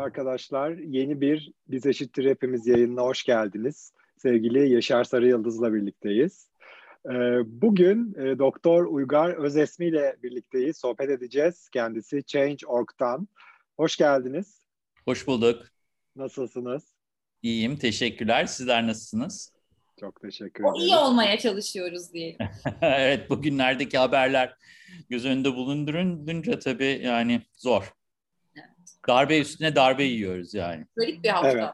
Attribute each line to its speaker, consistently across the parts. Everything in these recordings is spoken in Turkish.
Speaker 1: arkadaşlar. Yeni bir Biz Eşittir Hepimiz yayınına hoş geldiniz. Sevgili Yaşar Sarı Yıldız'la birlikteyiz. Ee, bugün e, Doktor Uygar Özesmi ile birlikteyiz. Sohbet edeceğiz. Kendisi Change.org'dan. Hoş geldiniz.
Speaker 2: Hoş bulduk.
Speaker 1: Nasılsınız?
Speaker 2: İyiyim, teşekkürler. Sizler nasılsınız?
Speaker 1: Çok teşekkür ederim.
Speaker 3: O iyi olmaya çalışıyoruz diyelim.
Speaker 2: evet, bugünlerdeki haberler göz önünde bulundurunca tabii yani zor. Darbe üstüne darbe yiyoruz yani.
Speaker 3: Garip bir hafta.
Speaker 1: Evet.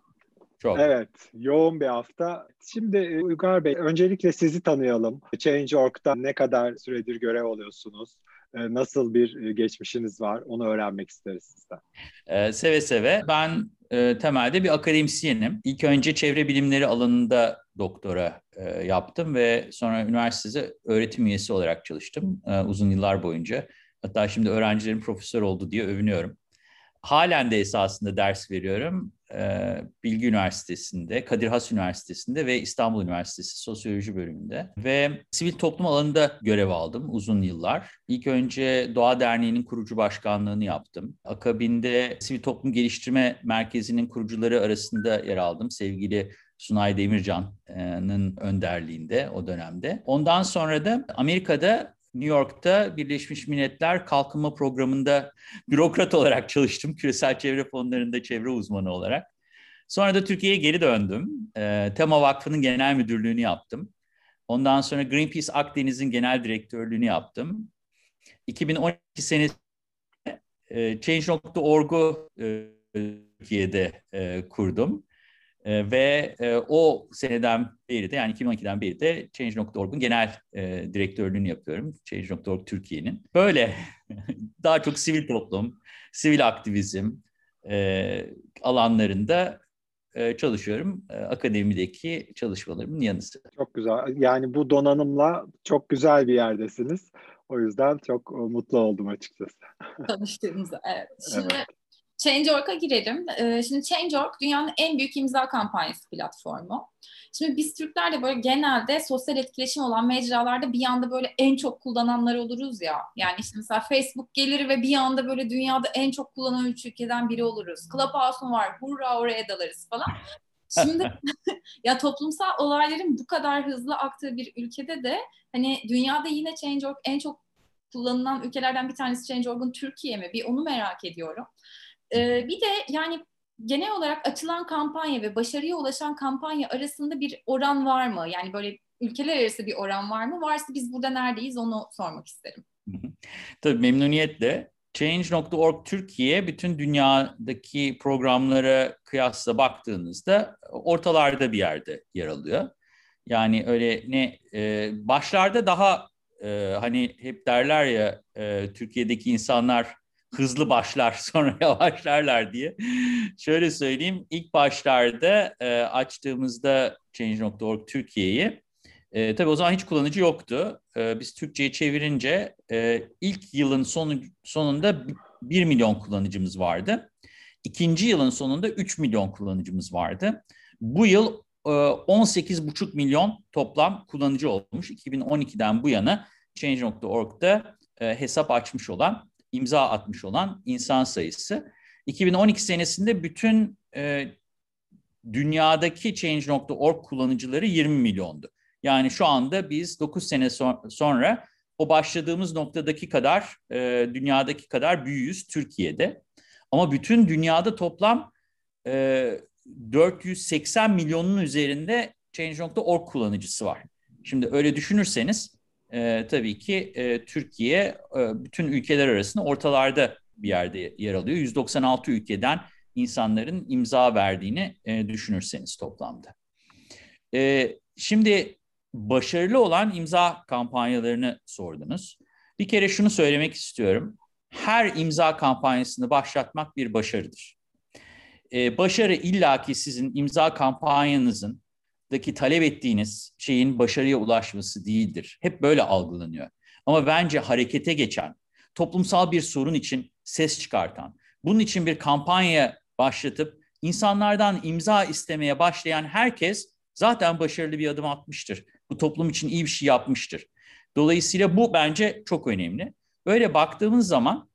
Speaker 1: Çok. Evet, yoğun bir hafta. Şimdi e, Uygar Bey, öncelikle sizi tanıyalım. Change.org'da ne kadar süredir görev alıyorsunuz? E, nasıl bir e, geçmişiniz var? Onu öğrenmek isteriz sizden.
Speaker 2: Ee, seve seve. Ben e, temelde bir akademisyenim. İlk önce çevre bilimleri alanında doktora e, yaptım ve sonra üniversitede öğretim üyesi olarak çalıştım e, uzun yıllar boyunca. Hatta şimdi öğrencilerim profesör oldu diye övünüyorum. Halen de esasında ders veriyorum. Ee, Bilgi Üniversitesi'nde, Kadir Has Üniversitesi'nde ve İstanbul Üniversitesi Sosyoloji bölümünde. Ve sivil toplum alanında görev aldım uzun yıllar. İlk önce Doğa Derneği'nin kurucu başkanlığını yaptım. Akabinde Sivil Toplum Geliştirme Merkezi'nin kurucuları arasında yer aldım. Sevgili Sunay Demircan'ın önderliğinde o dönemde. Ondan sonra da Amerika'da New York'ta Birleşmiş Milletler Kalkınma Programı'nda bürokrat olarak çalıştım. Küresel çevre fonlarında çevre uzmanı olarak. Sonra da Türkiye'ye geri döndüm. E, Tema Vakfı'nın genel müdürlüğünü yaptım. Ondan sonra Greenpeace Akdeniz'in genel direktörlüğünü yaptım. 2012 senesinde Change.org'u e, Türkiye'de e, kurdum. E, ve e, o seneden beri de yani 2012'den beri de Change.org'un genel e, direktörlüğünü yapıyorum. Change.org Türkiye'nin. Böyle daha çok sivil toplum, sivil aktivizm e, alanlarında e, çalışıyorum. E, akademideki çalışmalarımın yanı sıra.
Speaker 1: Çok güzel. Yani bu donanımla çok güzel bir yerdesiniz. O yüzden çok mutlu oldum açıkçası.
Speaker 3: Tanıştığımızda evet. Şimdi evet. Change.org'a girelim. Ee, şimdi Change.org dünyanın en büyük imza kampanyası platformu. Şimdi biz Türkler de böyle genelde sosyal etkileşim olan mecralarda bir anda böyle en çok kullananlar oluruz ya. Yani işte mesela Facebook gelir ve bir anda böyle dünyada en çok kullanan üç ülkeden biri oluruz. Clubhouse'un var, hurra oraya dalarız falan. Şimdi ya toplumsal olayların bu kadar hızlı aktığı bir ülkede de hani dünyada yine Change.org en çok kullanılan ülkelerden bir tanesi Change.org'un Türkiye mi? Bir onu merak ediyorum. Ee, bir de yani genel olarak açılan kampanya ve başarıya ulaşan kampanya arasında bir oran var mı? Yani böyle ülkeler arası bir oran var mı? Varsa biz burada neredeyiz onu sormak isterim.
Speaker 2: Tabii memnuniyetle. Change.org Türkiye bütün dünyadaki programlara kıyasla baktığınızda ortalarda bir yerde yer alıyor. Yani öyle ne e, başlarda daha e, hani hep derler ya e, Türkiye'deki insanlar hızlı başlar sonra yavaşlarlar diye. Şöyle söyleyeyim ilk başlarda e, açtığımızda Change.org Türkiye'yi e, tabii o zaman hiç kullanıcı yoktu. E, biz Türkçe'ye çevirince e, ilk yılın sonu, sonunda 1 milyon kullanıcımız vardı. İkinci yılın sonunda 3 milyon kullanıcımız vardı. Bu yıl e, 18,5 milyon toplam kullanıcı olmuş. 2012'den bu yana Change.org'da e, hesap açmış olan imza atmış olan insan sayısı. 2012 senesinde bütün e, dünyadaki Change.org kullanıcıları 20 milyondu. Yani şu anda biz 9 sene so- sonra o başladığımız noktadaki kadar, e, dünyadaki kadar büyüyüz Türkiye'de. Ama bütün dünyada toplam e, 480 milyonun üzerinde Change.org kullanıcısı var. Şimdi öyle düşünürseniz e, tabii ki e, Türkiye e, bütün ülkeler arasında ortalarda bir yerde yer alıyor. 196 ülkeden insanların imza verdiğini e, düşünürseniz toplamda. E, şimdi başarılı olan imza kampanyalarını sordunuz. Bir kere şunu söylemek istiyorum. Her imza kampanyasını başlatmak bir başarıdır. Ee, başarı illaki sizin imza kampanyanızın daki talep ettiğiniz şeyin başarıya ulaşması değildir. Hep böyle algılanıyor. Ama bence harekete geçen, toplumsal bir sorun için ses çıkartan, bunun için bir kampanya başlatıp insanlardan imza istemeye başlayan herkes zaten başarılı bir adım atmıştır. Bu toplum için iyi bir şey yapmıştır. Dolayısıyla bu bence çok önemli. Böyle baktığımız zaman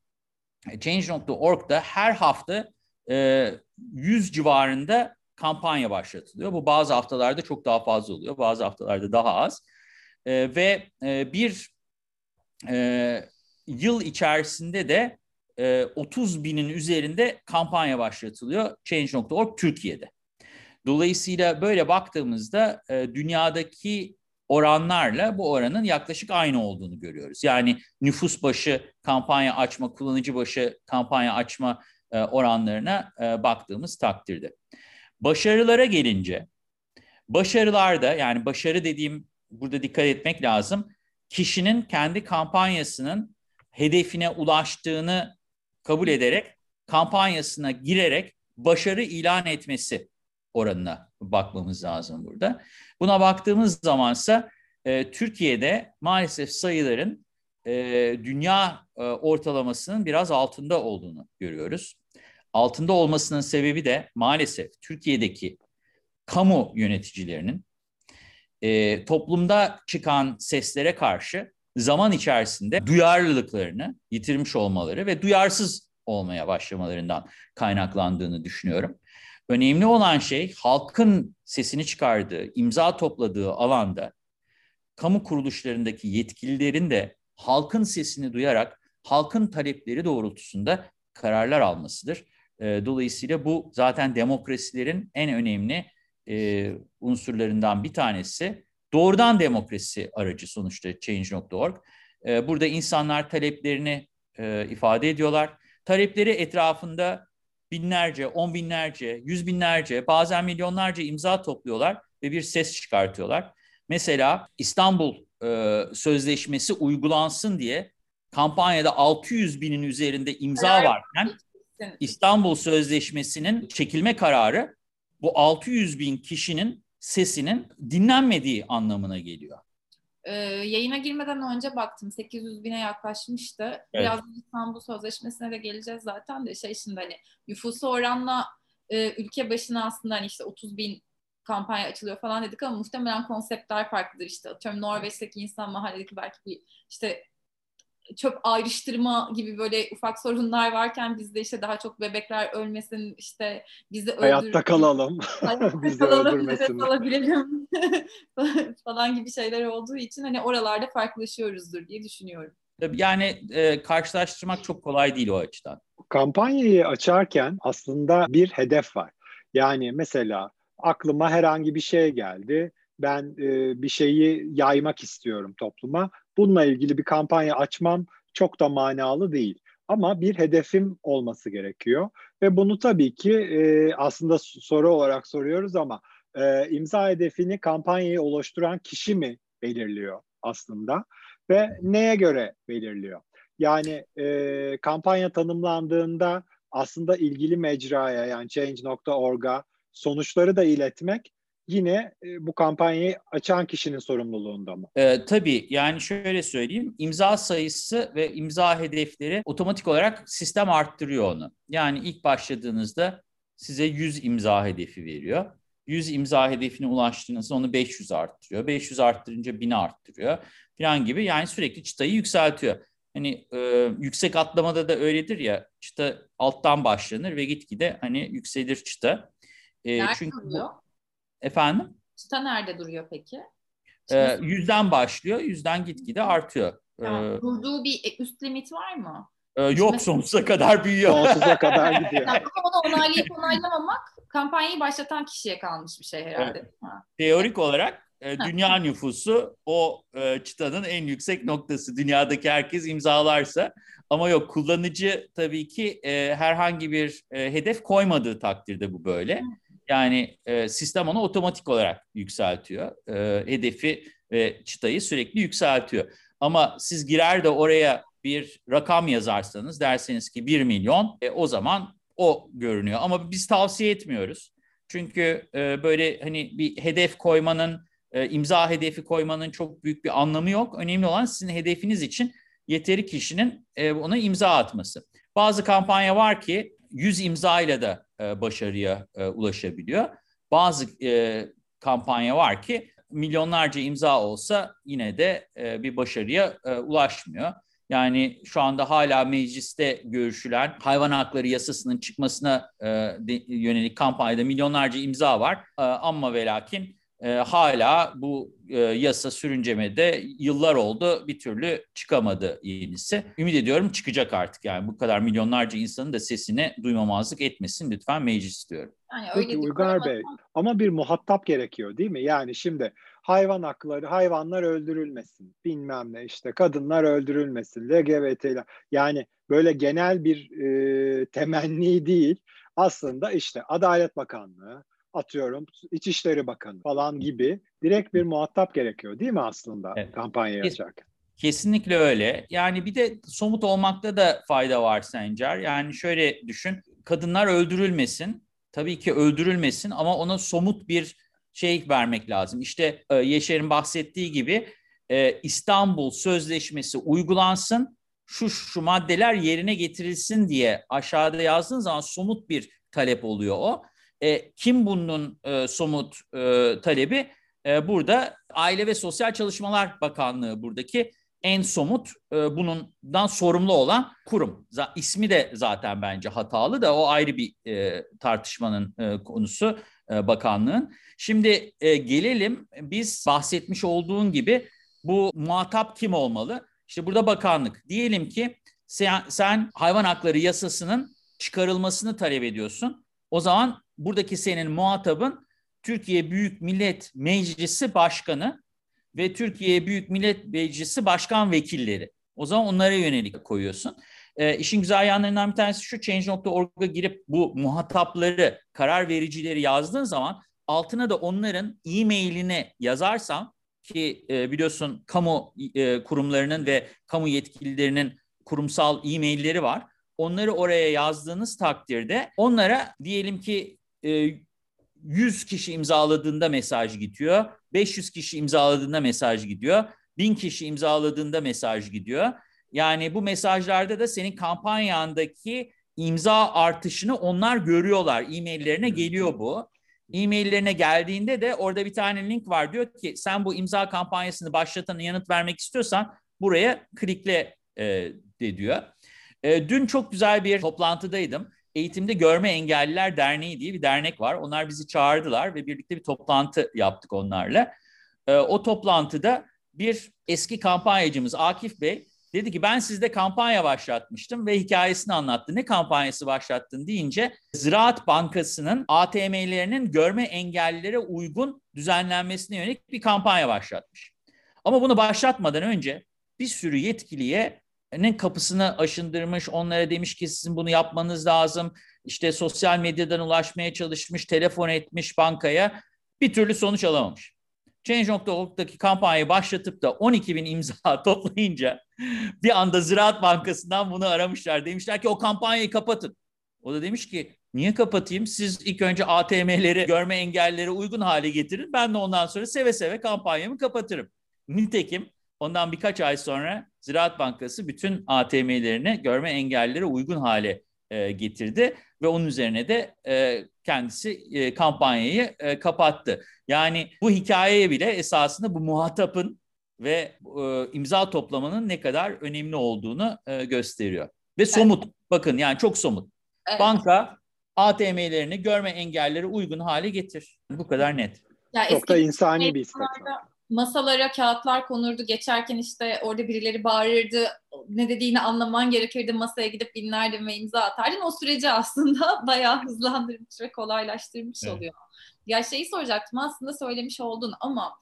Speaker 2: Change.org'da her hafta e, 100 civarında kampanya başlatılıyor. Bu bazı haftalarda çok daha fazla oluyor, bazı haftalarda daha az. E, ve e, bir e, yıl içerisinde de e, 30 binin üzerinde kampanya başlatılıyor Change.org Türkiye'de. Dolayısıyla böyle baktığımızda e, dünyadaki oranlarla bu oranın yaklaşık aynı olduğunu görüyoruz. Yani nüfus başı kampanya açma, kullanıcı başı kampanya açma e, oranlarına e, baktığımız takdirde. Başarılara gelince, başarılarda yani başarı dediğim burada dikkat etmek lazım. Kişinin kendi kampanyasının hedefine ulaştığını kabul ederek kampanyasına girerek başarı ilan etmesi oranına bakmamız lazım burada. Buna baktığımız zamansa e, Türkiye'de maalesef sayıların e, dünya e, ortalamasının biraz altında olduğunu görüyoruz. Altında olmasının sebebi de maalesef Türkiye'deki kamu yöneticilerinin e, toplumda çıkan seslere karşı zaman içerisinde duyarlılıklarını yitirmiş olmaları ve duyarsız olmaya başlamalarından kaynaklandığını düşünüyorum. Önemli olan şey halkın sesini çıkardığı, imza topladığı alanda kamu kuruluşlarındaki yetkililerin de halkın sesini duyarak halkın talepleri doğrultusunda kararlar almasıdır. E, dolayısıyla bu zaten demokrasilerin en önemli e, unsurlarından bir tanesi. Doğrudan demokrasi aracı sonuçta Change.org. E, burada insanlar taleplerini e, ifade ediyorlar. Talepleri etrafında binlerce, on binlerce, yüz binlerce, bazen milyonlarca imza topluyorlar ve bir ses çıkartıyorlar. Mesela İstanbul e, Sözleşmesi uygulansın diye kampanyada 600 binin üzerinde imza varken İstanbul Sözleşmesi'nin çekilme kararı bu 600 bin kişinin sesinin dinlenmediği anlamına geliyor.
Speaker 3: Ee, yayına girmeden önce baktım 800 bine yaklaşmıştı. Evet. Biraz İstanbul Sözleşmesi'ne de geleceğiz zaten de şey şimdi hani nüfusu oranla e, ülke başına aslında hani işte 30 bin kampanya açılıyor falan dedik ama muhtemelen konseptler farklıdır işte. Atıyorum Norveç'teki insan mahalledeki belki bir işte çöp ayrıştırma gibi böyle ufak sorunlar varken bizde işte daha çok bebekler ölmesin işte bizi
Speaker 1: öldür hayatta kalalım
Speaker 3: hayatta bizi kalalım, öldürmesin alabilelim falan gibi şeyler olduğu için hani oralarda farklılaşıyoruzdur diye düşünüyorum.
Speaker 2: Yani e, karşılaştırmak çok kolay değil o açıdan.
Speaker 1: Kampanyayı açarken aslında bir hedef var. Yani mesela aklıma herhangi bir şey geldi. Ben e, bir şeyi yaymak istiyorum topluma bununla ilgili bir kampanya açmam çok da manalı değil. Ama bir hedefim olması gerekiyor ve bunu tabii ki e, aslında soru olarak soruyoruz ama e, imza hedefini kampanyayı oluşturan kişi mi belirliyor aslında ve neye göre belirliyor? Yani e, kampanya tanımlandığında aslında ilgili mecraya yani change.org'a sonuçları da iletmek yine e, bu kampanyayı açan kişinin sorumluluğunda mı?
Speaker 2: E, tabii yani şöyle söyleyeyim imza sayısı ve imza hedefleri otomatik olarak sistem arttırıyor onu. Yani ilk başladığınızda size 100 imza hedefi veriyor. 100 imza hedefine ulaştığınızda onu 500 arttırıyor. 500 arttırınca 1000 arttırıyor falan gibi yani sürekli çıtayı yükseltiyor. Hani e, yüksek atlamada da öyledir ya çıta alttan başlanır ve gitgide hani yükselir çıta.
Speaker 3: E, çünkü oluyor?
Speaker 2: Efendim?
Speaker 3: Çıta nerede duruyor peki?
Speaker 2: Ee, yüzden başlıyor, yüzden gitgide artıyor.
Speaker 3: Yani ee, durduğu bir e, üst limit var mı?
Speaker 2: E, yok sonsuza kadar büyüyor.
Speaker 1: Sonsuza kadar gidiyor.
Speaker 3: yani onu onaylayıp onaylamamak kampanyayı başlatan kişiye kalmış bir şey herhalde. Evet.
Speaker 2: Teorik olarak e, dünya nüfusu o e, çıtanın en yüksek noktası. Dünyadaki herkes imzalarsa ama yok kullanıcı tabii ki e, herhangi bir e, hedef koymadığı takdirde bu böyle. Yani e, sistem onu otomatik olarak yükseltiyor. E, hedefi ve çıtayı sürekli yükseltiyor. Ama siz girer de oraya bir rakam yazarsanız derseniz ki 1 milyon e, o zaman o görünüyor. Ama biz tavsiye etmiyoruz. Çünkü e, böyle hani bir hedef koymanın, e, imza hedefi koymanın çok büyük bir anlamı yok. Önemli olan sizin hedefiniz için yeteri kişinin e, ona imza atması. Bazı kampanya var ki 100 imza ile de e, başarıya e, ulaşabiliyor. Bazı e, kampanya var ki milyonlarca imza olsa yine de bir başarıya ulaşmıyor. Yani şu anda hala mecliste görüşülen hayvan hakları yasasının çıkmasına e, yönelik kampanyada milyonlarca imza var. E, ama ve lakin e, hala bu e, yasa sürüncemede yıllar oldu bir türlü çıkamadı yenisi. Ümit ediyorum çıkacak artık yani bu kadar milyonlarca insanın da sesini duymamazlık etmesin lütfen meclis diyorum.
Speaker 1: Yani öyle Peki Uygar Bey ama bir muhatap gerekiyor değil mi? Yani şimdi hayvan hakları, hayvanlar öldürülmesin, bilmem ne işte kadınlar öldürülmesin, LGBT'ler. Yani böyle genel bir e, temenni değil. Aslında işte Adalet Bakanlığı, atıyorum İçişleri Bakanı falan gibi direkt bir muhatap gerekiyor değil mi aslında evet. kampanya açarken?
Speaker 2: Kesinlikle öyle. Yani bir de somut olmakta da fayda var Sencer. Yani şöyle düşün, kadınlar öldürülmesin. Tabii ki öldürülmesin ama ona somut bir şey vermek lazım. İşte e, Yaşar'ın bahsettiği gibi e, İstanbul Sözleşmesi uygulansın, şu şu maddeler yerine getirilsin diye aşağıda yazdığın zaman somut bir talep oluyor o. E, kim bunun e, somut e, talebi? E, burada Aile ve Sosyal Çalışmalar Bakanlığı buradaki en somut e, bundan sorumlu olan kurum. Z- ismi de zaten bence hatalı da o ayrı bir e, tartışmanın e, konusu e, bakanlığın. Şimdi e, gelelim biz bahsetmiş olduğun gibi bu muhatap kim olmalı? İşte burada bakanlık. Diyelim ki sen, sen hayvan hakları yasasının çıkarılmasını talep ediyorsun. O zaman buradaki senin muhatabın Türkiye Büyük Millet Meclisi Başkanı ve Türkiye Büyük Millet Meclisi Başkan Vekilleri. O zaman onlara yönelik koyuyorsun. E, işin güzel yanlarından bir tanesi şu Change.org'a girip bu muhatapları, karar vericileri yazdığın zaman altına da onların e-mailini yazarsan ki e, biliyorsun kamu e, kurumlarının ve kamu yetkililerinin kurumsal e-mailleri var. Onları oraya yazdığınız takdirde onlara diyelim ki e, 100 kişi imzaladığında mesaj gidiyor. 500 kişi imzaladığında mesaj gidiyor. 1000 kişi imzaladığında mesaj gidiyor. Yani bu mesajlarda da senin kampanyandaki imza artışını onlar görüyorlar. E-maillerine geliyor bu. E-maillerine geldiğinde de orada bir tane link var. Diyor ki sen bu imza kampanyasını başlatanı yanıt vermek istiyorsan buraya klikle e, de diyor. E, dün çok güzel bir toplantıdaydım. Eğitimde Görme Engelliler Derneği diye bir dernek var. Onlar bizi çağırdılar ve birlikte bir toplantı yaptık onlarla. E, o toplantıda bir eski kampanyacımız Akif Bey dedi ki ben sizde kampanya başlatmıştım ve hikayesini anlattı. Ne kampanyası başlattın deyince Ziraat Bankası'nın ATM'lerinin görme engellilere uygun düzenlenmesine yönelik bir kampanya başlatmış. Ama bunu başlatmadan önce bir sürü yetkiliye kapısını aşındırmış, onlara demiş ki sizin bunu yapmanız lazım. İşte sosyal medyadan ulaşmaya çalışmış, telefon etmiş bankaya. Bir türlü sonuç alamamış. Change.org'daki kampanyayı başlatıp da 12 bin imza toplayınca bir anda Ziraat Bankası'ndan bunu aramışlar. Demişler ki o kampanyayı kapatın. O da demiş ki niye kapatayım? Siz ilk önce ATM'leri görme engelleri uygun hale getirin. Ben de ondan sonra seve seve kampanyamı kapatırım. Nitekim ondan birkaç ay sonra Ziraat Bankası bütün ATM'lerini görme engellilere uygun hale e, getirdi ve onun üzerine de e, kendisi e, kampanyayı e, kapattı. Yani bu hikayeye bile esasında bu muhatapın ve e, imza toplamanın ne kadar önemli olduğunu e, gösteriyor. Ve somut, evet. bakın yani çok somut. Evet. Banka ATM'lerini görme engelleri uygun hale getir. Bu kadar net.
Speaker 1: Ya çok da insani bir istek
Speaker 3: masalara kağıtlar konurdu. Geçerken işte orada birileri bağırırdı. Ne dediğini anlaman gerekirdi. Masaya gidip dinlerdin ve imza atardın. O süreci aslında bayağı hızlandırmış ve kolaylaştırmış evet. oluyor. Ya şeyi soracaktım aslında söylemiş oldun ama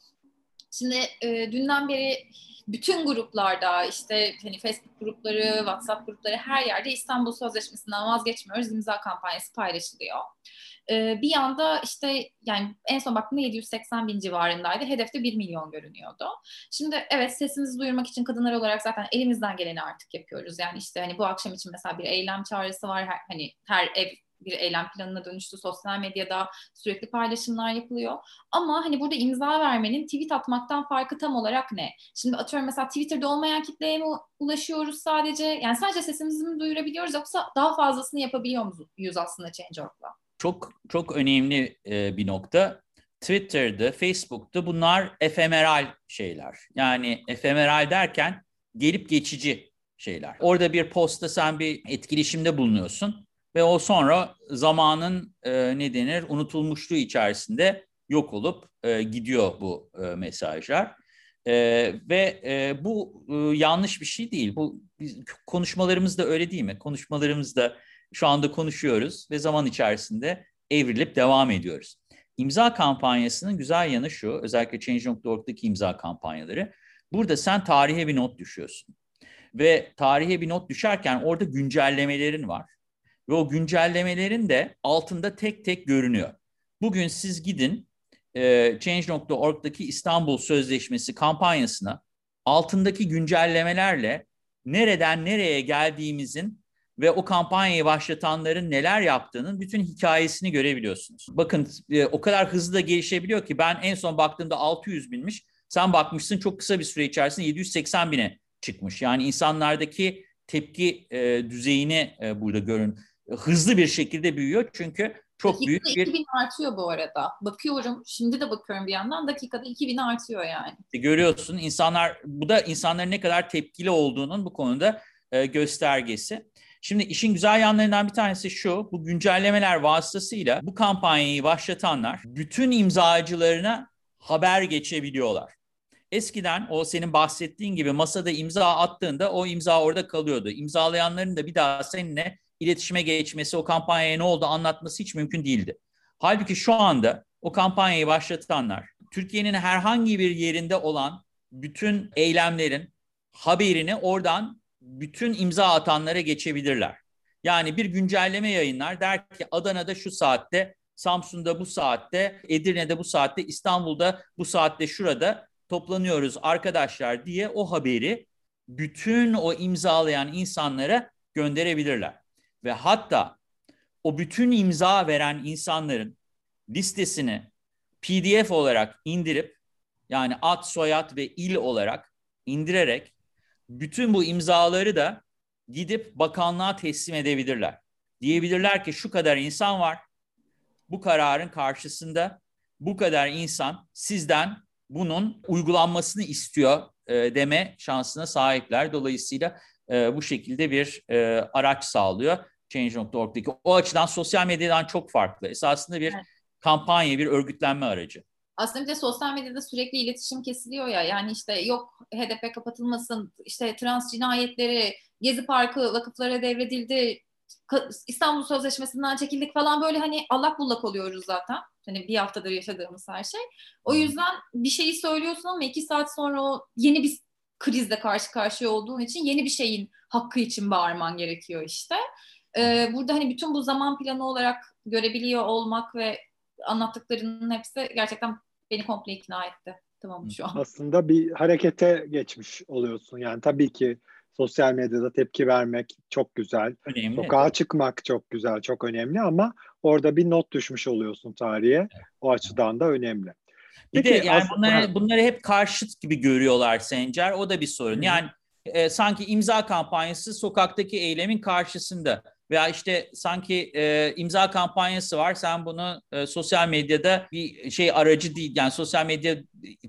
Speaker 3: şimdi e, dünden beri bütün gruplarda işte hani Facebook grupları, WhatsApp grupları her yerde İstanbul Sözleşmesi'nden vazgeçmiyoruz imza kampanyası paylaşılıyor. Ee, bir yanda işte yani en son baktığımda 780 bin civarındaydı. Hedefte 1 milyon görünüyordu. Şimdi evet sesimizi duyurmak için kadınlar olarak zaten elimizden geleni artık yapıyoruz. Yani işte hani bu akşam için mesela bir eylem çağrısı var. Her, hani her ev bir eylem planına dönüştü. Sosyal medyada sürekli paylaşımlar yapılıyor. Ama hani burada imza vermenin tweet atmaktan farkı tam olarak ne? Şimdi atıyorum mesela Twitter'da olmayan kitleye mi ulaşıyoruz sadece? Yani sadece sesimizi mi duyurabiliyoruz yoksa daha fazlasını yapabiliyor muyuz aslında Change.org'la?
Speaker 2: Çok çok önemli e, bir nokta. Twitter'da, Facebook'ta bunlar efemeral şeyler. Yani efemeral derken gelip geçici şeyler. Orada bir posta sen bir etkileşimde bulunuyorsun ve o sonra zamanın e, ne denir unutulmuşluğu içerisinde yok olup e, gidiyor bu e, mesajlar. E, ve e, bu e, yanlış bir şey değil. Bu biz, konuşmalarımız da öyle değil mi? Konuşmalarımızda şu anda konuşuyoruz ve zaman içerisinde evrilip devam ediyoruz. İmza kampanyasının güzel yanı şu, özellikle Change.org'daki imza kampanyaları. Burada sen tarihe bir not düşüyorsun. Ve tarihe bir not düşerken orada güncellemelerin var. Ve o güncellemelerin de altında tek tek görünüyor. Bugün siz gidin e, Change.org'daki İstanbul Sözleşmesi kampanyasına altındaki güncellemelerle nereden nereye geldiğimizin ve o kampanyayı başlatanların neler yaptığının bütün hikayesini görebiliyorsunuz. Bakın e, o kadar hızlı da gelişebiliyor ki ben en son baktığımda 600 binmiş. Sen bakmışsın çok kısa bir süre içerisinde 780 bine çıkmış. Yani insanlardaki tepki e, düzeyini e, burada görün. Hızlı bir şekilde büyüyor çünkü çok dakikada büyük bir...
Speaker 3: 2000 artıyor bu arada. Bakıyorum, şimdi de bakıyorum bir yandan dakikada 2000 artıyor yani.
Speaker 2: Görüyorsun insanlar, bu da insanların ne kadar tepkili olduğunun bu konuda e, göstergesi. Şimdi işin güzel yanlarından bir tanesi şu, bu güncellemeler vasıtasıyla bu kampanyayı başlatanlar bütün imzacılarına haber geçebiliyorlar. Eskiden o senin bahsettiğin gibi masada imza attığında o imza orada kalıyordu. İmzalayanların da bir daha seninle iletişime geçmesi, o kampanyaya ne oldu anlatması hiç mümkün değildi. Halbuki şu anda o kampanyayı başlatanlar, Türkiye'nin herhangi bir yerinde olan bütün eylemlerin haberini oradan bütün imza atanlara geçebilirler. Yani bir güncelleme yayınlar der ki Adana'da şu saatte, Samsun'da bu saatte, Edirne'de bu saatte, İstanbul'da bu saatte şurada toplanıyoruz arkadaşlar diye o haberi bütün o imzalayan insanlara gönderebilirler. Ve hatta o bütün imza veren insanların listesini PDF olarak indirip yani ad, soyad ve il olarak indirerek bütün bu imzaları da gidip bakanlığa teslim edebilirler. Diyebilirler ki şu kadar insan var, bu kararın karşısında bu kadar insan sizden bunun uygulanmasını istiyor e, deme şansına sahipler. Dolayısıyla e, bu şekilde bir e, araç sağlıyor Change.org'daki. O açıdan sosyal medyadan çok farklı. Esasında bir evet. kampanya, bir örgütlenme aracı.
Speaker 3: Aslında bir de sosyal medyada sürekli iletişim kesiliyor ya. Yani işte yok HDP kapatılmasın, işte trans cinayetleri, Gezi Parkı vakıflara devredildi, İstanbul Sözleşmesi'nden çekildik falan böyle hani allak bullak oluyoruz zaten. Hani bir haftadır yaşadığımız her şey. O yüzden bir şeyi söylüyorsun ama iki saat sonra o yeni bir krizle karşı karşıya olduğun için yeni bir şeyin hakkı için bağırman gerekiyor işte. Ee, burada hani bütün bu zaman planı olarak görebiliyor olmak ve anlattıklarının hepsi gerçekten beni komple ikna etti. Tamam şu an.
Speaker 1: Aslında bir harekete geçmiş oluyorsun. Yani tabii ki sosyal medyada tepki vermek çok güzel. Önemli. Sokağa çıkmak çok güzel, çok önemli ama orada bir not düşmüş oluyorsun tarihe. O açıdan da önemli.
Speaker 2: Bir Peki, de yani bunları, bunları hep karşıt gibi görüyorlar Sencer. O da bir sorun. Hı. Yani e, sanki imza kampanyası sokaktaki eylemin karşısında veya işte sanki e, imza kampanyası var sen bunu e, sosyal medyada bir şey aracı değil yani sosyal medya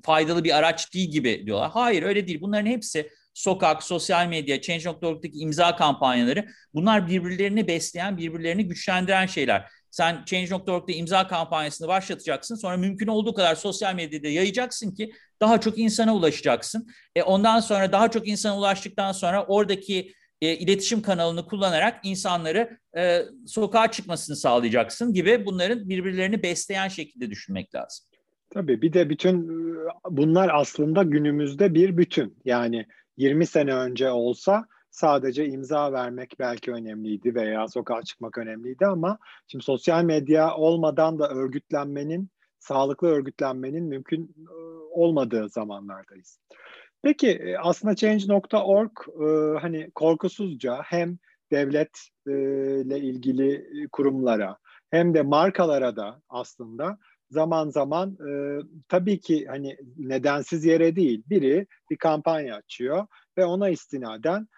Speaker 2: faydalı bir araç değil gibi diyorlar. Hayır öyle değil bunların hepsi sokak, sosyal medya, Change.org'daki imza kampanyaları bunlar birbirlerini besleyen, birbirlerini güçlendiren şeyler. Sen Change.org'da imza kampanyasını başlatacaksın. Sonra mümkün olduğu kadar sosyal medyada yayacaksın ki daha çok insana ulaşacaksın. E ondan sonra daha çok insana ulaştıktan sonra oradaki e, iletişim kanalını kullanarak insanları e, sokağa çıkmasını sağlayacaksın gibi bunların birbirlerini besleyen şekilde düşünmek lazım.
Speaker 1: Tabii bir de bütün bunlar aslında günümüzde bir bütün. Yani 20 sene önce olsa sadece imza vermek belki önemliydi veya sokağa çıkmak önemliydi ama şimdi sosyal medya olmadan da örgütlenmenin, sağlıklı örgütlenmenin mümkün olmadığı zamanlardayız. Peki e, aslında Change.org e, hani korkusuzca hem devletle e, ilgili kurumlara hem de markalara da aslında zaman zaman tabii ki hani nedensiz yere değil biri bir kampanya açıyor ve ona istinaden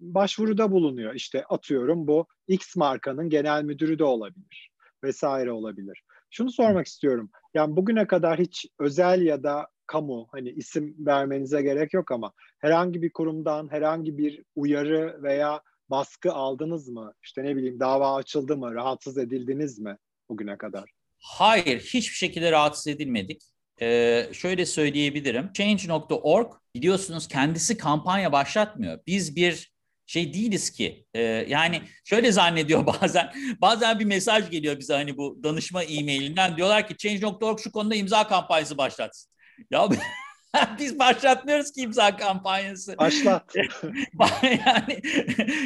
Speaker 1: başvuruda bulunuyor. İşte atıyorum bu X markanın genel müdürü de olabilir vesaire olabilir. Şunu sormak istiyorum. Yani bugüne kadar hiç özel ya da kamu hani isim vermenize gerek yok ama herhangi bir kurumdan herhangi bir uyarı veya baskı aldınız mı? İşte ne bileyim dava açıldı mı? Rahatsız edildiniz mi bugüne kadar?
Speaker 2: Hayır, hiçbir şekilde rahatsız edilmedik. Ee, şöyle söyleyebilirim. Change.org biliyorsunuz kendisi kampanya başlatmıyor. Biz bir şey değiliz ki. Ee, yani şöyle zannediyor bazen. Bazen bir mesaj geliyor bize hani bu danışma e-mailinden. Diyorlar ki Change.org şu konuda imza kampanyası başlatsın. Ya biz başlatmıyoruz ki imza kampanyası.
Speaker 1: Başlat.
Speaker 2: yani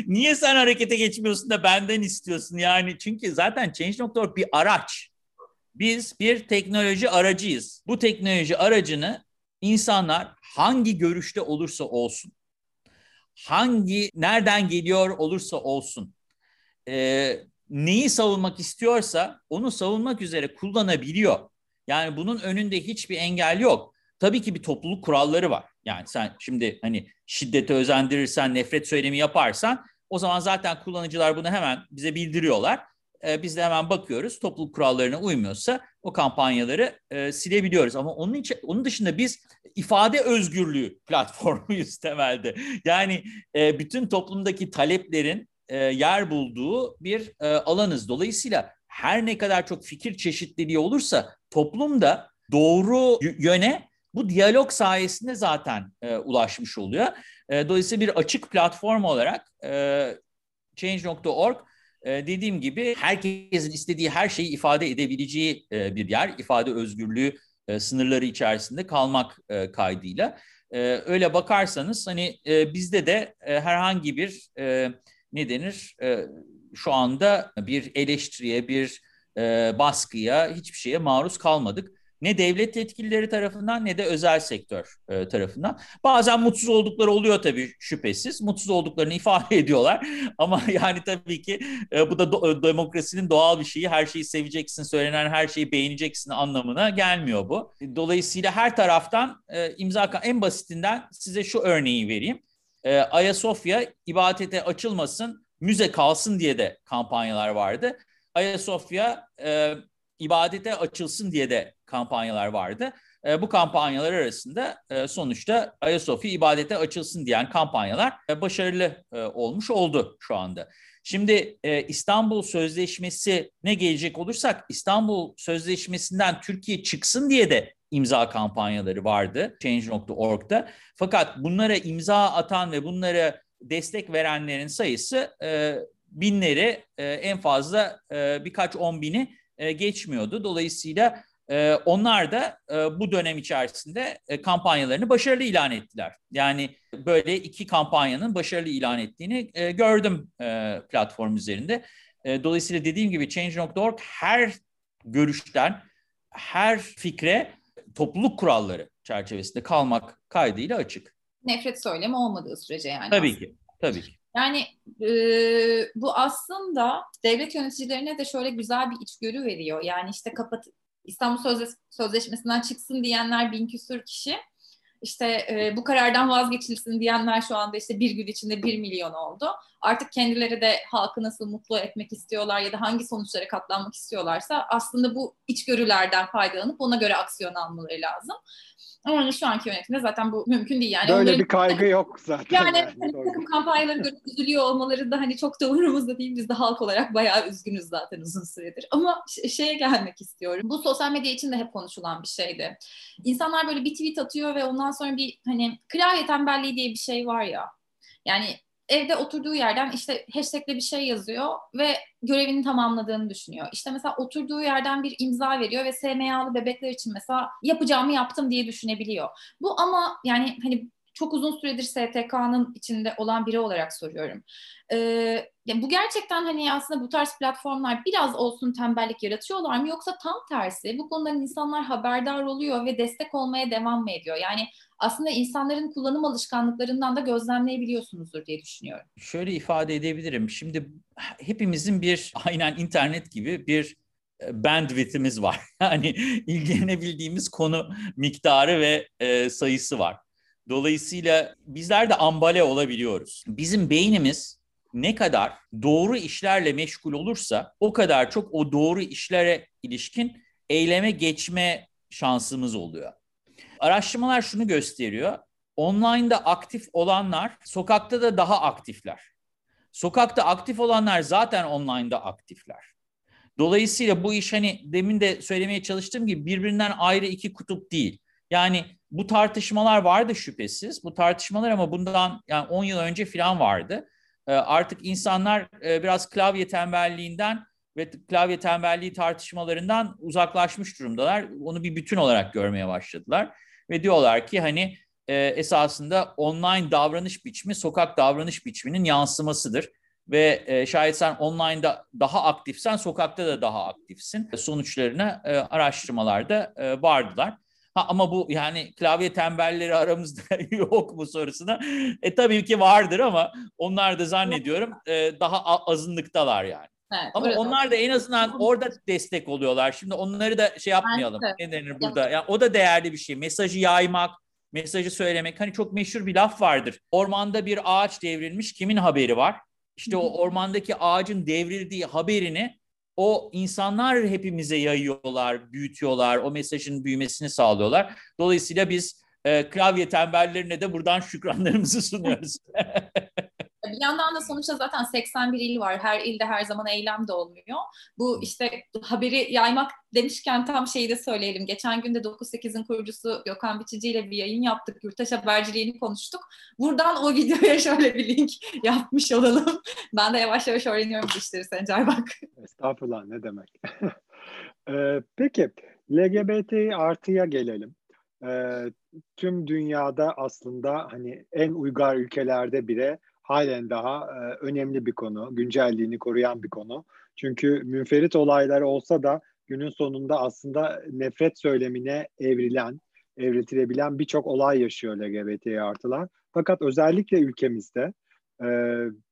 Speaker 2: niye sen harekete geçmiyorsun da benden istiyorsun? Yani çünkü zaten Change.org bir araç. Biz bir teknoloji aracıyız. Bu teknoloji aracını insanlar hangi görüşte olursa olsun, hangi nereden geliyor olursa olsun, e, neyi savunmak istiyorsa onu savunmak üzere kullanabiliyor. Yani bunun önünde hiçbir engel yok. Tabii ki bir topluluk kuralları var. Yani sen şimdi hani şiddete özendirirsen, nefret söylemi yaparsan o zaman zaten kullanıcılar bunu hemen bize bildiriyorlar. Ee, biz de hemen bakıyoruz. Topluluk kurallarına uymuyorsa o kampanyaları e, silebiliyoruz. Ama onun için onun dışında biz ifade özgürlüğü platformuyuz temelde. Yani e, bütün toplumdaki taleplerin e, yer bulduğu bir e, alanız. Dolayısıyla her ne kadar çok fikir çeşitliliği olursa toplumda doğru yöne bu diyalog sayesinde zaten e, ulaşmış oluyor. E, dolayısıyla bir açık platform olarak e, Change.org e, dediğim gibi herkesin istediği her şeyi ifade edebileceği e, bir yer. ifade özgürlüğü e, sınırları içerisinde kalmak e, kaydıyla. Öyle bakarsanız hani bizde de herhangi bir ne denir şu anda bir eleştiriye, bir baskıya, hiçbir şeye maruz kalmadık. Ne devlet yetkilileri tarafından ne de özel sektör e, tarafından. Bazen mutsuz oldukları oluyor tabii şüphesiz. Mutsuz olduklarını ifade ediyorlar. Ama yani tabii ki e, bu da do- demokrasinin doğal bir şeyi. Her şeyi seveceksin, söylenen her şeyi beğeneceksin anlamına gelmiyor bu. Dolayısıyla her taraftan e, imza en basitinden size şu örneği vereyim. E, Ayasofya ibadete açılmasın, müze kalsın diye de kampanyalar vardı. Ayasofya e, ibadete açılsın diye de kampanyalar vardı. E, bu kampanyalar arasında e, sonuçta Ayasofya ibadete açılsın diyen kampanyalar e, başarılı e, olmuş oldu şu anda. Şimdi e, İstanbul Sözleşmesi ne gelecek olursak İstanbul Sözleşmesi'nden Türkiye çıksın diye de imza kampanyaları vardı Change.org'da. Fakat bunlara imza atan ve bunlara destek verenlerin sayısı e, binleri e, en fazla e, birkaç on bini e, geçmiyordu. Dolayısıyla e, onlar da e, bu dönem içerisinde e, kampanyalarını başarılı ilan ettiler. Yani böyle iki kampanyanın başarılı ilan ettiğini e, gördüm e, platform üzerinde. E, dolayısıyla dediğim gibi Change.org her görüşten, her fikre topluluk kuralları çerçevesinde kalmak kaydıyla açık.
Speaker 3: Nefret söylemi olmadığı sürece yani.
Speaker 2: Tabii aslında. ki, tabii ki.
Speaker 3: Yani e, bu aslında devlet yöneticilerine de şöyle güzel bir içgörü veriyor. Yani işte kapat İstanbul Sözleş Sözleşmesi'nden çıksın diyenler bin küsur kişi. İşte e, bu karardan vazgeçilsin diyenler şu anda işte bir gün içinde bir milyon oldu. Artık kendileri de halkı nasıl mutlu etmek istiyorlar ya da hangi sonuçlara katlanmak istiyorlarsa aslında bu içgörülerden faydalanıp ona göre aksiyon almaları lazım. Ama hani şu anki yönetimde zaten bu mümkün değil. Yani
Speaker 1: Böyle Onların, bir kaygı yok zaten.
Speaker 3: Yani, yani hani takım kampanyaları görüp üzülüyor olmaları da hani çok da umurumuzda değil. Biz de halk olarak bayağı üzgünüz zaten uzun süredir. Ama şeye gelmek istiyorum. Bu sosyal medya için de hep konuşulan bir şeydi. İnsanlar böyle bir tweet atıyor ve ondan sonra bir hani klavye tembelliği diye bir şey var ya. Yani evde oturduğu yerden işte hashtagle bir şey yazıyor ve görevini tamamladığını düşünüyor. İşte mesela oturduğu yerden bir imza veriyor ve SMA'lı bebekler için mesela yapacağımı yaptım diye düşünebiliyor. Bu ama yani hani çok uzun süredir STK'nın içinde olan biri olarak soruyorum. Ee, yani bu gerçekten hani aslında bu tarz platformlar biraz olsun tembellik yaratıyorlar mı yoksa tam tersi bu konudan insanlar haberdar oluyor ve destek olmaya devam mı ediyor? Yani aslında insanların kullanım alışkanlıklarından da gözlemleyebiliyorsunuzdur diye düşünüyorum.
Speaker 2: Şöyle ifade edebilirim. Şimdi hepimizin bir aynen internet gibi bir e, bandwidth'imiz var. Yani ilgilenebildiğimiz konu miktarı ve e, sayısı var. Dolayısıyla bizler de ambale olabiliyoruz. Bizim beynimiz ne kadar doğru işlerle meşgul olursa o kadar çok o doğru işlere ilişkin eyleme geçme şansımız oluyor. Araştırmalar şunu gösteriyor. Online'da aktif olanlar sokakta da daha aktifler. Sokakta aktif olanlar zaten online'da aktifler. Dolayısıyla bu iş hani demin de söylemeye çalıştığım gibi birbirinden ayrı iki kutup değil. Yani bu tartışmalar vardı şüphesiz. Bu tartışmalar ama bundan yani 10 yıl önce falan vardı. Ee, artık insanlar e, biraz klavye tembelliğinden ve klavye tembelliği tartışmalarından uzaklaşmış durumdalar. Onu bir bütün olarak görmeye başladılar. Ve diyorlar ki hani e, esasında online davranış biçimi sokak davranış biçiminin yansımasıdır. Ve e, şayet sen online'da daha aktifsen sokakta da daha aktifsin. Sonuçlarını e, araştırmalarda vardılar. Ha, ama bu yani klavye tembelleri aramızda yok mu sorusuna. E tabii ki vardır ama onlar da zannediyorum e, daha azınlıktalar yani. Evet, Ama onlar da en azından orada destek oluyorlar. Şimdi onları da şey yapmayalım. Ne denir burada? Yani o da değerli bir şey. Mesajı yaymak, mesajı söylemek. Hani çok meşhur bir laf vardır. Ormanda bir ağaç devrilmiş. Kimin haberi var? İşte o ormandaki ağacın devrildiği haberini o insanlar hepimize yayıyorlar, büyütüyorlar, o mesajın büyümesini sağlıyorlar. Dolayısıyla biz e, klavye tembellerine de buradan şükranlarımızı sunuyoruz.
Speaker 3: Bir yandan da sonuçta zaten 81 il var. Her ilde her zaman eylem de olmuyor. Bu işte haberi yaymak demişken tam şeyi de söyleyelim. Geçen gün de 9-8'in kurucusu Gökhan Biçici ile bir yayın yaptık. Yurttaş haberciliğini konuştuk. Buradan o videoya şöyle bir link yapmış olalım. Ben de yavaş yavaş öğreniyorum bu işleri Sencer bak.
Speaker 1: Estağfurullah ne demek. ee, peki LGBT artıya gelelim. Ee, tüm dünyada aslında hani en uygar ülkelerde bile halen daha e, önemli bir konu, güncelliğini koruyan bir konu. Çünkü münferit olaylar olsa da günün sonunda aslında nefret söylemine evrilen, evretilebilen birçok olay yaşıyor LGBT artılar. Fakat özellikle ülkemizde e,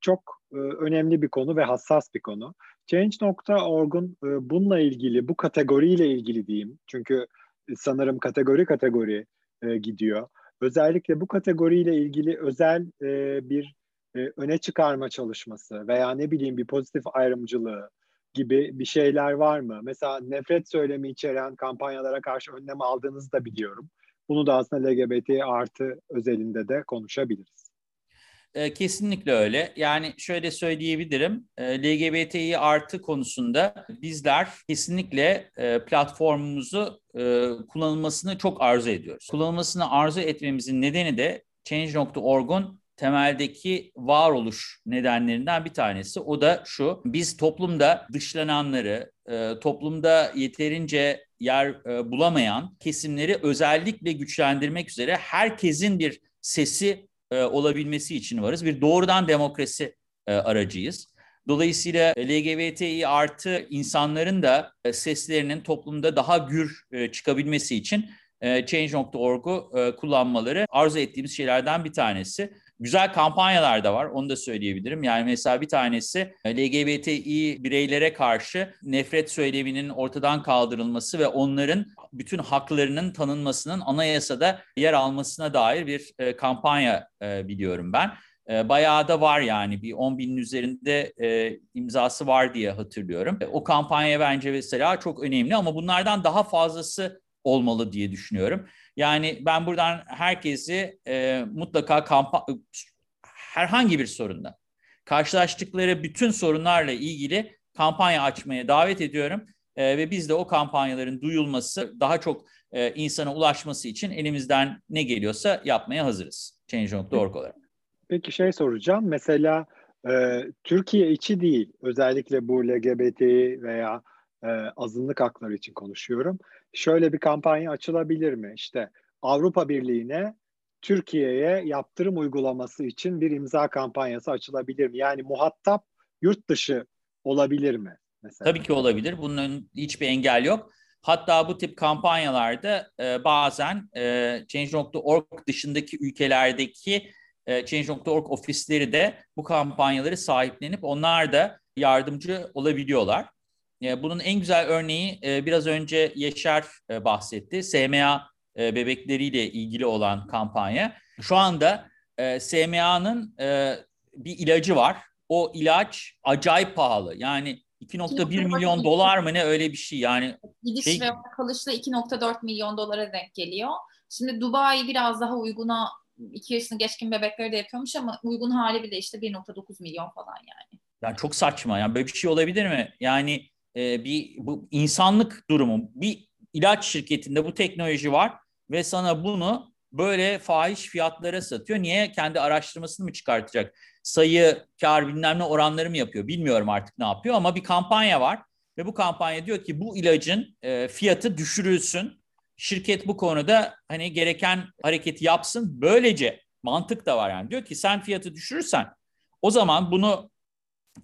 Speaker 1: çok e, önemli bir konu ve hassas bir konu. Change.org'un e, bununla ilgili, bu kategoriyle ilgili diyeyim. Çünkü sanırım kategori kategori e, gidiyor. Özellikle bu kategoriyle ilgili özel e, bir e, öne çıkarma çalışması veya ne bileyim bir pozitif ayrımcılığı gibi bir şeyler var mı? Mesela nefret söylemi içeren kampanyalara karşı önlem aldığınızı da biliyorum. Bunu da aslında LGBT artı özelinde de konuşabiliriz.
Speaker 2: E, kesinlikle öyle. Yani şöyle söyleyebilirim. E, LGBTİ artı konusunda bizler kesinlikle platformumuzu kullanılmasını çok arzu ediyoruz. Kullanılmasını arzu etmemizin nedeni de Change.org'un temeldeki varoluş nedenlerinden bir tanesi. O da şu, biz toplumda dışlananları, e, toplumda yeterince yer e, bulamayan kesimleri özellikle güçlendirmek üzere herkesin bir sesi e, olabilmesi için varız. Bir doğrudan demokrasi aracıyız. Dolayısıyla LGBTİ artı insanların da seslerinin toplumda daha gür çıkabilmesi için Change.org'u kullanmaları arzu ettiğimiz şeylerden bir tanesi. Güzel kampanyalar da var onu da söyleyebilirim. Yani mesela bir tanesi e, LGBTİ bireylere karşı nefret söyleminin ortadan kaldırılması ve onların bütün haklarının tanınmasının anayasada yer almasına dair bir e, kampanya e, biliyorum ben. Bayağı da var yani bir 10 binin üzerinde e, imzası var diye hatırlıyorum. O kampanya bence mesela çok önemli ama bunlardan daha fazlası olmalı diye düşünüyorum. Yani ben buradan herkesi e, mutlaka kampa herhangi bir sorunda karşılaştıkları bütün sorunlarla ilgili kampanya açmaya davet ediyorum. E, ve biz de o kampanyaların duyulması, daha çok e, insana ulaşması için elimizden ne geliyorsa yapmaya hazırız. Change.org olarak.
Speaker 1: Peki şey soracağım. Mesela e, Türkiye içi değil, özellikle bu LGBT veya e, azınlık hakları için konuşuyorum. Şöyle bir kampanya açılabilir mi? İşte Avrupa Birliği'ne Türkiye'ye yaptırım uygulaması için bir imza kampanyası açılabilir mi? Yani muhatap yurt dışı olabilir mi?
Speaker 2: Mesela? Tabii ki olabilir. Bunun hiçbir engel yok. Hatta bu tip kampanyalarda e, bazen e, Change.org dışındaki ülkelerdeki e, Change.org ofisleri de bu kampanyaları sahiplenip onlar da yardımcı olabiliyorlar. E, bunun en güzel örneği e, biraz önce Yaşar e, bahsetti. SMA bebekleriyle ilgili olan kampanya. Şu anda SMA'nın bir ilacı var. O ilaç acayip pahalı. Yani 2.1 milyon dolar mı ne öyle bir şey yani.
Speaker 3: Gidiş şey... ve kalışla 2.4 milyon dolara denk geliyor. Şimdi Dubai biraz daha uyguna 2 yaşını geçkin bebekleri de yapıyormuş ama uygun hali bile işte 1.9 milyon falan yani.
Speaker 2: Yani çok saçma yani böyle bir şey olabilir mi? Yani e, bir bu insanlık durumu bir ilaç şirketinde bu teknoloji var ve sana bunu böyle fahiş fiyatlara satıyor. Niye? Kendi araştırmasını mı çıkartacak? Sayı, kar bilmem ne oranları mı yapıyor? Bilmiyorum artık ne yapıyor ama bir kampanya var. Ve bu kampanya diyor ki bu ilacın e, fiyatı düşürülsün. Şirket bu konuda hani gereken hareketi yapsın. Böylece mantık da var yani. Diyor ki sen fiyatı düşürürsen o zaman bunu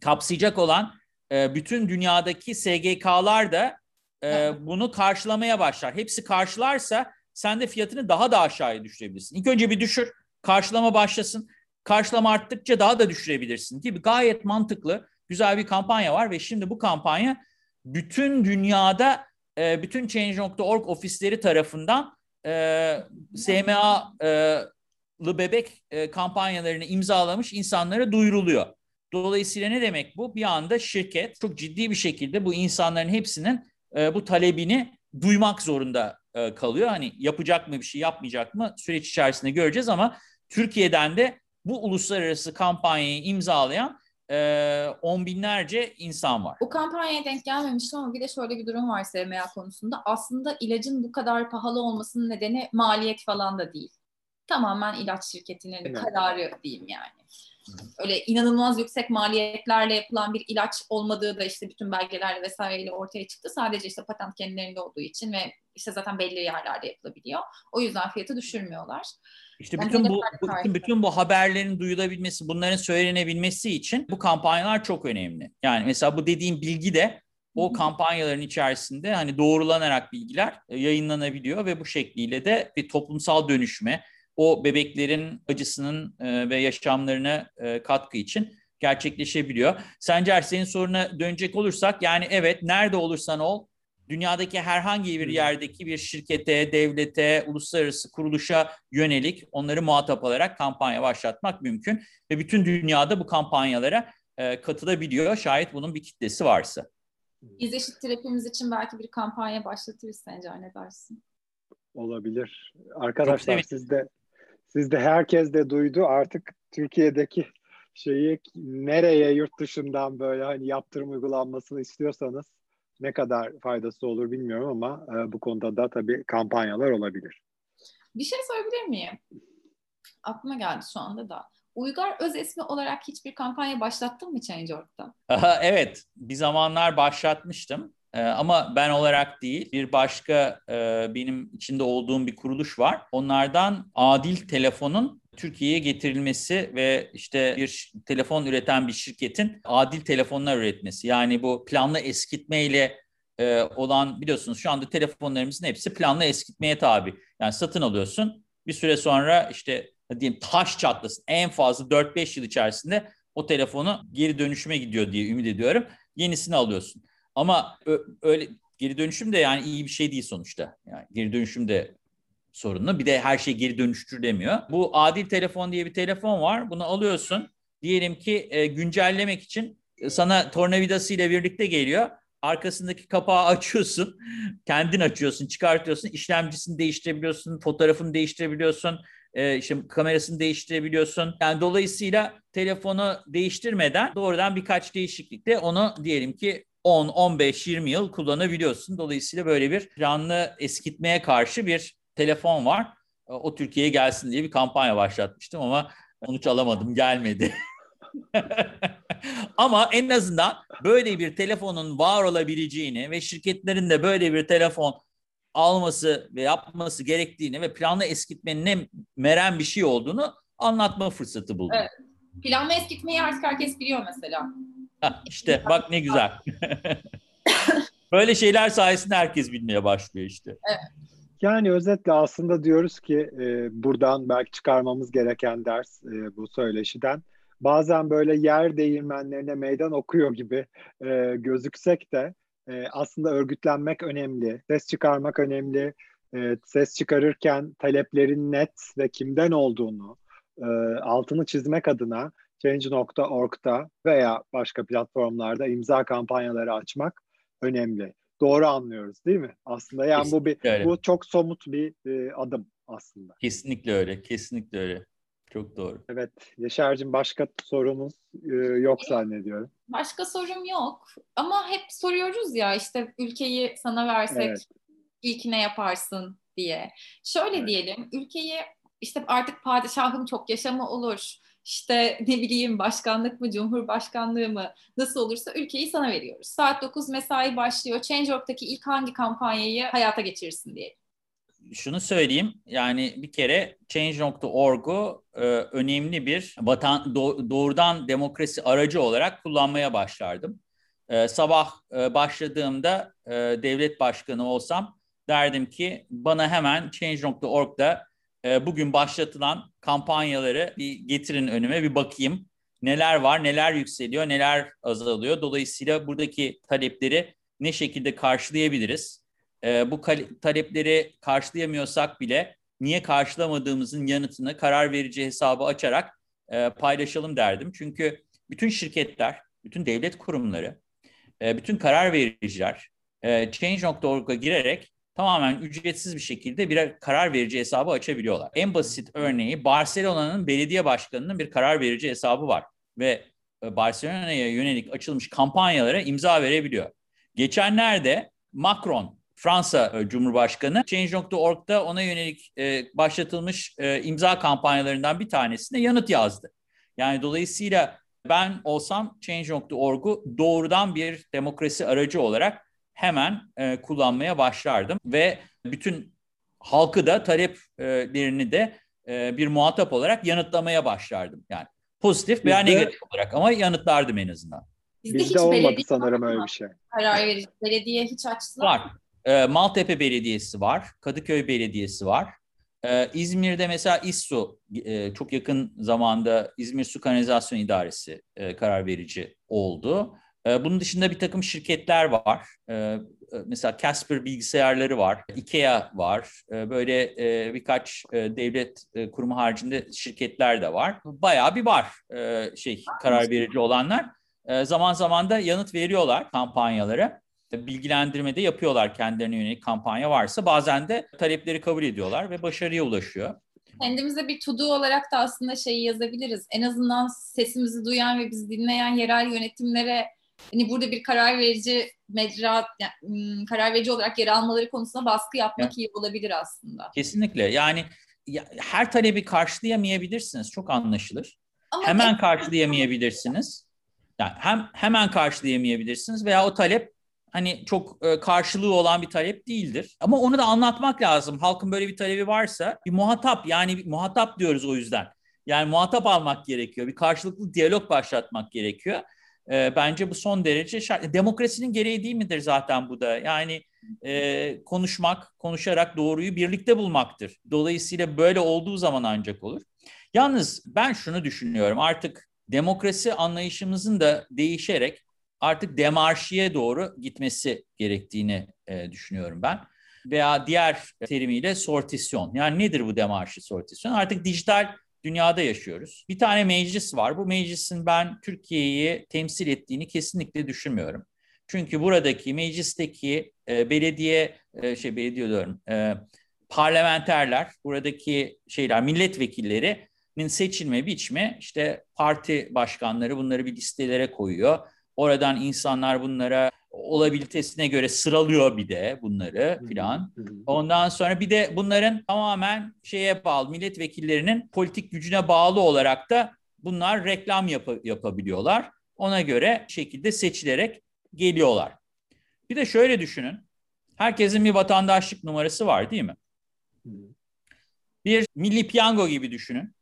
Speaker 2: kapsayacak olan e, bütün dünyadaki SGK'lar da e, bunu karşılamaya başlar. Hepsi karşılarsa sen de fiyatını daha da aşağıya düşürebilirsin. İlk önce bir düşür, karşılama başlasın. Karşılama arttıkça daha da düşürebilirsin gibi gayet mantıklı, güzel bir kampanya var ve şimdi bu kampanya bütün dünyada e, bütün Change.org ofisleri tarafından e, SMA'lı bebek e, kampanyalarını imzalamış insanlara duyuruluyor. Dolayısıyla ne demek bu? Bir anda şirket çok ciddi bir şekilde bu insanların hepsinin e, bu talebini duymak zorunda e, kalıyor. Hani yapacak mı bir şey yapmayacak mı süreç içerisinde göreceğiz ama Türkiye'den de bu uluslararası kampanyayı imzalayan e, on binlerce insan var.
Speaker 3: Bu kampanyaya denk gelmemiştim ama bir de şöyle bir durum var SMA konusunda. Aslında ilacın bu kadar pahalı olmasının nedeni maliyet falan da değil. Tamamen ilaç şirketinin evet. kararı diyeyim yani öyle inanılmaz yüksek maliyetlerle yapılan bir ilaç olmadığı da işte bütün belgelerle vesaireyle ortaya çıktı. Sadece işte patent kendilerinde olduğu için ve işte zaten belli yerlerde yapılabiliyor. O yüzden fiyatı düşürmüyorlar.
Speaker 2: İşte bütün bu, bütün, bütün bu haberlerin duyulabilmesi, bunların söylenebilmesi için bu kampanyalar çok önemli. Yani mesela bu dediğim bilgi de o kampanyaların içerisinde hani doğrulanarak bilgiler yayınlanabiliyor ve bu şekliyle de bir toplumsal dönüşme, o bebeklerin acısının e, ve yaşamlarına e, katkı için gerçekleşebiliyor. Sencer senin soruna dönecek olursak yani evet nerede olursan ol dünyadaki herhangi bir yerdeki bir şirkete, devlete, uluslararası kuruluşa yönelik onları muhatap alarak kampanya başlatmak mümkün. Ve bütün dünyada bu kampanyalara e, katılabiliyor şayet bunun bir kitlesi varsa.
Speaker 3: Biz eşittir hepimiz için belki bir kampanya başlatırız Sencer ne dersin?
Speaker 1: Olabilir. Arkadaşlar siz de siz de herkes de duydu artık Türkiye'deki şeyi nereye yurt dışından böyle hani yaptırım uygulanmasını istiyorsanız ne kadar faydası olur bilmiyorum ama e, bu konuda da tabii kampanyalar olabilir.
Speaker 3: Bir şey sorabilir miyim? Aklıma geldi şu anda da. Uygar öz ismi olarak hiçbir kampanya başlattın mı Change.org'da?
Speaker 2: evet, bir zamanlar başlatmıştım. Ee, ama ben olarak değil bir başka e, benim içinde olduğum bir kuruluş var. Onlardan adil telefonun Türkiye'ye getirilmesi ve işte bir telefon üreten bir şirketin adil telefonlar üretmesi. Yani bu planlı eskitmeyle e, olan biliyorsunuz şu anda telefonlarımızın hepsi planlı eskitmeye tabi. Yani satın alıyorsun bir süre sonra işte diyelim taş çatlasın en fazla 4-5 yıl içerisinde o telefonu geri dönüşüme gidiyor diye ümit ediyorum. Yenisini alıyorsun. Ama öyle geri dönüşüm de yani iyi bir şey değil sonuçta. Yani geri dönüşüm de sorunlu. Bir de her şey geri dönüştür demiyor. Bu adil telefon diye bir telefon var. Bunu alıyorsun. Diyelim ki e, güncellemek için sana tornavidası ile birlikte geliyor. Arkasındaki kapağı açıyorsun. Kendin açıyorsun, çıkartıyorsun. İşlemcisini değiştirebiliyorsun, fotoğrafını değiştirebiliyorsun. E, işte kamerasını değiştirebiliyorsun. Yani dolayısıyla telefonu değiştirmeden doğrudan birkaç değişiklikle onu diyelim ki 10, 15, 20 yıl kullanabiliyorsun. Dolayısıyla böyle bir canlı eskitmeye karşı bir telefon var. O Türkiye'ye gelsin diye bir kampanya başlatmıştım ama sonuç alamadım, gelmedi. ama en azından böyle bir telefonun var olabileceğini ve şirketlerin de böyle bir telefon alması ve yapması gerektiğini ve planlı eskitmenin ne meren bir şey olduğunu anlatma fırsatı buldum. Evet.
Speaker 3: Planlı eskitmeyi artık herkes biliyor mesela.
Speaker 2: İşte bak ne güzel. Böyle şeyler sayesinde herkes bilmeye başlıyor işte.
Speaker 1: Yani özetle aslında diyoruz ki e, buradan belki çıkarmamız gereken ders e, bu söyleşiden. Bazen böyle yer değirmenlerine meydan okuyor gibi e, gözüksek de e, aslında örgütlenmek önemli, ses çıkarmak önemli. E, ses çıkarırken taleplerin net ve kimden olduğunu e, altını çizmek adına Change.org'da veya başka platformlarda imza kampanyaları açmak önemli. Doğru anlıyoruz değil mi? Aslında yani kesinlikle bu bir öyle. bu çok somut bir e, adım aslında.
Speaker 2: Kesinlikle öyle. Kesinlikle öyle. Çok doğru.
Speaker 1: Evet. Yaşar'cığım başka sorunuz e, yok zannediyorum.
Speaker 3: Başka sorum yok. Ama hep soruyoruz ya işte ülkeyi sana versek evet. ilk ne yaparsın diye. Şöyle evet. diyelim. Ülkeyi işte artık padişahım çok yaşamı olur işte ne bileyim başkanlık mı, cumhurbaşkanlığı mı nasıl olursa ülkeyi sana veriyoruz. Saat 9 mesai başlıyor. Change.org'daki ilk hangi kampanyayı hayata geçirirsin diye.
Speaker 2: Şunu söyleyeyim yani bir kere Change.org'u e, önemli bir vatan do, doğrudan demokrasi aracı olarak kullanmaya başlardım. E, sabah e, başladığımda e, devlet başkanı olsam derdim ki bana hemen Change.org'da e, bugün başlatılan kampanyaları bir getirin önüme bir bakayım. Neler var, neler yükseliyor, neler azalıyor. Dolayısıyla buradaki talepleri ne şekilde karşılayabiliriz? E, bu talepleri karşılayamıyorsak bile niye karşılamadığımızın yanıtını karar verici hesabı açarak e, paylaşalım derdim. Çünkü bütün şirketler, bütün devlet kurumları, e, bütün karar vericiler e, Change.org'a girerek tamamen ücretsiz bir şekilde bir karar verici hesabı açabiliyorlar. En basit örneği Barcelona'nın belediye başkanının bir karar verici hesabı var ve e, Barcelona'ya yönelik açılmış kampanyalara imza verebiliyor. Geçenlerde Macron Fransa e, Cumhurbaşkanı Change.org'da ona yönelik e, başlatılmış imza kampanyalarından bir tanesine yanıt yazdı. Yani dolayısıyla ben olsam Change.org'u doğrudan bir demokrasi aracı olarak hemen e, kullanmaya başlardım ve bütün halkı da taleplerini de e, bir muhatap olarak yanıtlamaya başlardım. Yani pozitif veya negatif olarak ama yanıtlardım en azından.
Speaker 1: Bizde, Bizde hiç olmadı sanırım öyle bir şey.
Speaker 3: Karar verici belediye hiç açtılar
Speaker 2: Var. E, Maltepe Belediyesi var, Kadıköy Belediyesi var. Ee, İzmir'de mesela İSSU e, çok yakın zamanda İzmir Su Kanalizasyon İdaresi e, karar verici oldu. Ee, bunun dışında bir takım şirketler var. Ee, e, mesela Casper bilgisayarları var, IKEA var. Ee, böyle e, birkaç e, devlet kurumu haricinde şirketler de var. Bayağı bir var şey karar verici olanlar. Zaman zaman da yanıt veriyorlar kampanyalara. Bilgilendirme de yapıyorlar kendilerine yönelik kampanya varsa. Bazen de talepleri kabul ediyorlar ve başarıya ulaşıyor
Speaker 3: kendimize bir to olarak da aslında şeyi yazabiliriz. En azından sesimizi duyan ve bizi dinleyen yerel yönetimlere hani burada bir karar verici mecra yani, karar verici olarak yer almaları konusunda baskı yapmak evet. iyi olabilir aslında.
Speaker 2: Kesinlikle. Yani ya, her talebi karşılayamayabilirsiniz. Çok anlaşılır. Ama hemen karşılayamayabilirsiniz. Yani hem hemen karşılayamayabilirsiniz veya o talep hani çok e, karşılığı olan bir talep değildir. Ama onu da anlatmak lazım. Halkın böyle bir talebi varsa bir muhatap yani bir muhatap diyoruz o yüzden. Yani muhatap almak gerekiyor. Bir karşılıklı diyalog başlatmak gerekiyor. E, bence bu son derece şart. Demokrasinin gereği değil midir zaten bu da? Yani e, konuşmak, konuşarak doğruyu birlikte bulmaktır. Dolayısıyla böyle olduğu zaman ancak olur. Yalnız ben şunu düşünüyorum artık demokrasi anlayışımızın da değişerek artık demarşiye doğru gitmesi gerektiğini e, düşünüyorum ben. Veya diğer terimiyle sortisyon. Yani nedir bu demarşi sortisyon? Artık dijital dünyada yaşıyoruz. Bir tane meclis var. Bu meclisin ben Türkiye'yi temsil ettiğini kesinlikle düşünmüyorum. Çünkü buradaki meclisteki e, belediye e, şey belediye diyorum e, parlamenterler, buradaki şeyler milletvekillerinin seçilme biçimi işte parti başkanları bunları bir listelere koyuyor. Oradan insanlar bunlara olabilitesine göre sıralıyor bir de bunları filan. Ondan sonra bir de bunların tamamen şeye bağlı milletvekillerinin politik gücüne bağlı olarak da bunlar reklam yap yapabiliyorlar. Ona göre şekilde seçilerek geliyorlar. Bir de şöyle düşünün. Herkesin bir vatandaşlık numarası var değil mi? Bir milli piyango gibi düşünün.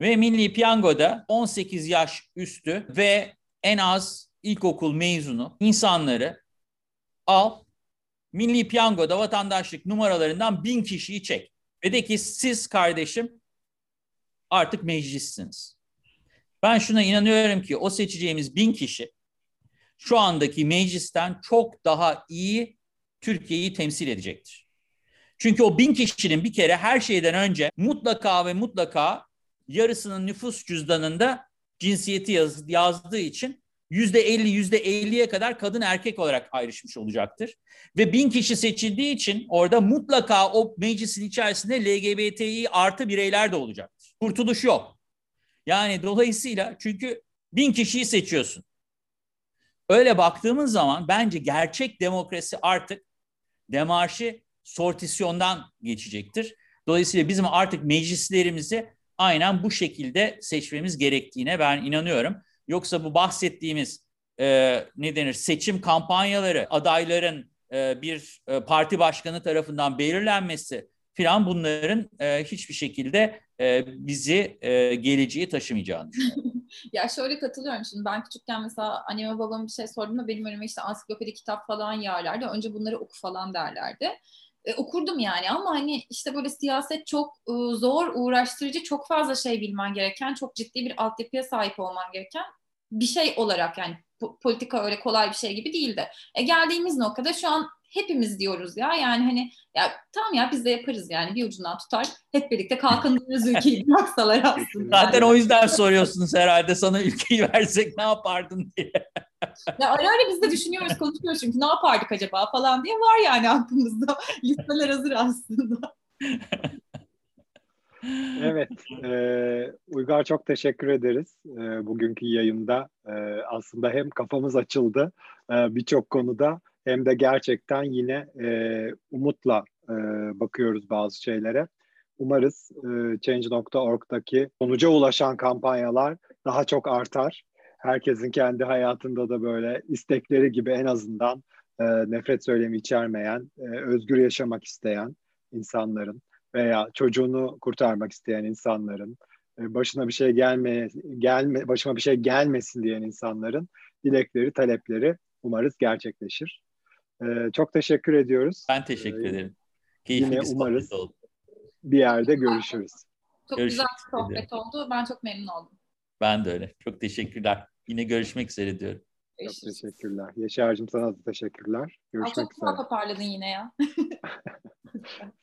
Speaker 2: Ve milli piyangoda 18 yaş üstü ve en az ilkokul mezunu insanları al, Milli Piyango'da vatandaşlık numaralarından bin kişiyi çek. Ve de ki siz kardeşim artık meclissiniz. Ben şuna inanıyorum ki o seçeceğimiz bin kişi şu andaki meclisten çok daha iyi Türkiye'yi temsil edecektir. Çünkü o bin kişinin bir kere her şeyden önce mutlaka ve mutlaka yarısının nüfus cüzdanında cinsiyeti yaz, yazdığı için yüzde elli, yüzde elliye kadar kadın erkek olarak ayrışmış olacaktır. Ve bin kişi seçildiği için orada mutlaka o meclisin içerisinde LGBTİ artı bireyler de olacaktır. Kurtuluş yok. Yani dolayısıyla çünkü bin kişiyi seçiyorsun. Öyle baktığımız zaman bence gerçek demokrasi artık demarşı sortisyondan geçecektir. Dolayısıyla bizim artık meclislerimizi aynen bu şekilde seçmemiz gerektiğine ben inanıyorum. Yoksa bu bahsettiğimiz e, ne denir seçim kampanyaları, adayların e, bir e, parti başkanı tarafından belirlenmesi filan bunların e, hiçbir şekilde e, bizi e, geleceği taşımayacağını
Speaker 3: ya şöyle katılıyorum şimdi ben küçükken mesela anneme babama bir şey sorduğumda benim önüme işte ansiklopedi kitap falan yağlardı. Önce bunları oku falan derlerdi. E, okurdum yani ama hani işte böyle siyaset çok e, zor, uğraştırıcı, çok fazla şey bilmen gereken, çok ciddi bir altyapıya sahip olman gereken bir şey olarak yani politika öyle kolay bir şey gibi değildi. E, geldiğimiz noktada şu an hepimiz diyoruz ya yani hani ya tamam ya biz de yaparız yani bir ucundan tutar hep birlikte kalkındırırız ülkeyi bıraksalar aslında.
Speaker 2: Zaten o yüzden soruyorsunuz herhalde sana ülkeyi versek ne yapardın diye.
Speaker 3: Ya ara ara biz de düşünüyoruz konuşuyoruz çünkü ne yapardık acaba falan diye var yani aklımızda listeler hazır aslında.
Speaker 1: Evet, e, Uygar çok teşekkür ederiz e, bugünkü yayında. E, aslında hem kafamız açıldı e, birçok konuda hem de gerçekten yine e, umutla e, bakıyoruz bazı şeylere. Umarız e, Change.org'daki sonuca ulaşan kampanyalar daha çok artar. Herkesin kendi hayatında da böyle istekleri gibi en azından e, nefret söylemi içermeyen, e, özgür yaşamak isteyen insanların veya çocuğunu kurtarmak isteyen insanların, e, başına bir şey gelmeye gelme başıma bir şey gelmesin diyen insanların dilekleri, talepleri umarız gerçekleşir. Ee, çok teşekkür ediyoruz.
Speaker 2: Ben teşekkür ee, ederim. Keyifli
Speaker 1: yine bir umarız oldu. bir yerde görüşürüz.
Speaker 3: Çok Görüşmek güzel bir sohbet oldu. Ben çok memnun oldum.
Speaker 2: Ben de öyle. Çok teşekkürler. Yine görüşmek üzere diyorum.
Speaker 1: Çok teşekkürler. Yaşar'cığım sana da teşekkürler. Görüşmek Aa, çok üzere.
Speaker 3: Çok toparladın yine ya.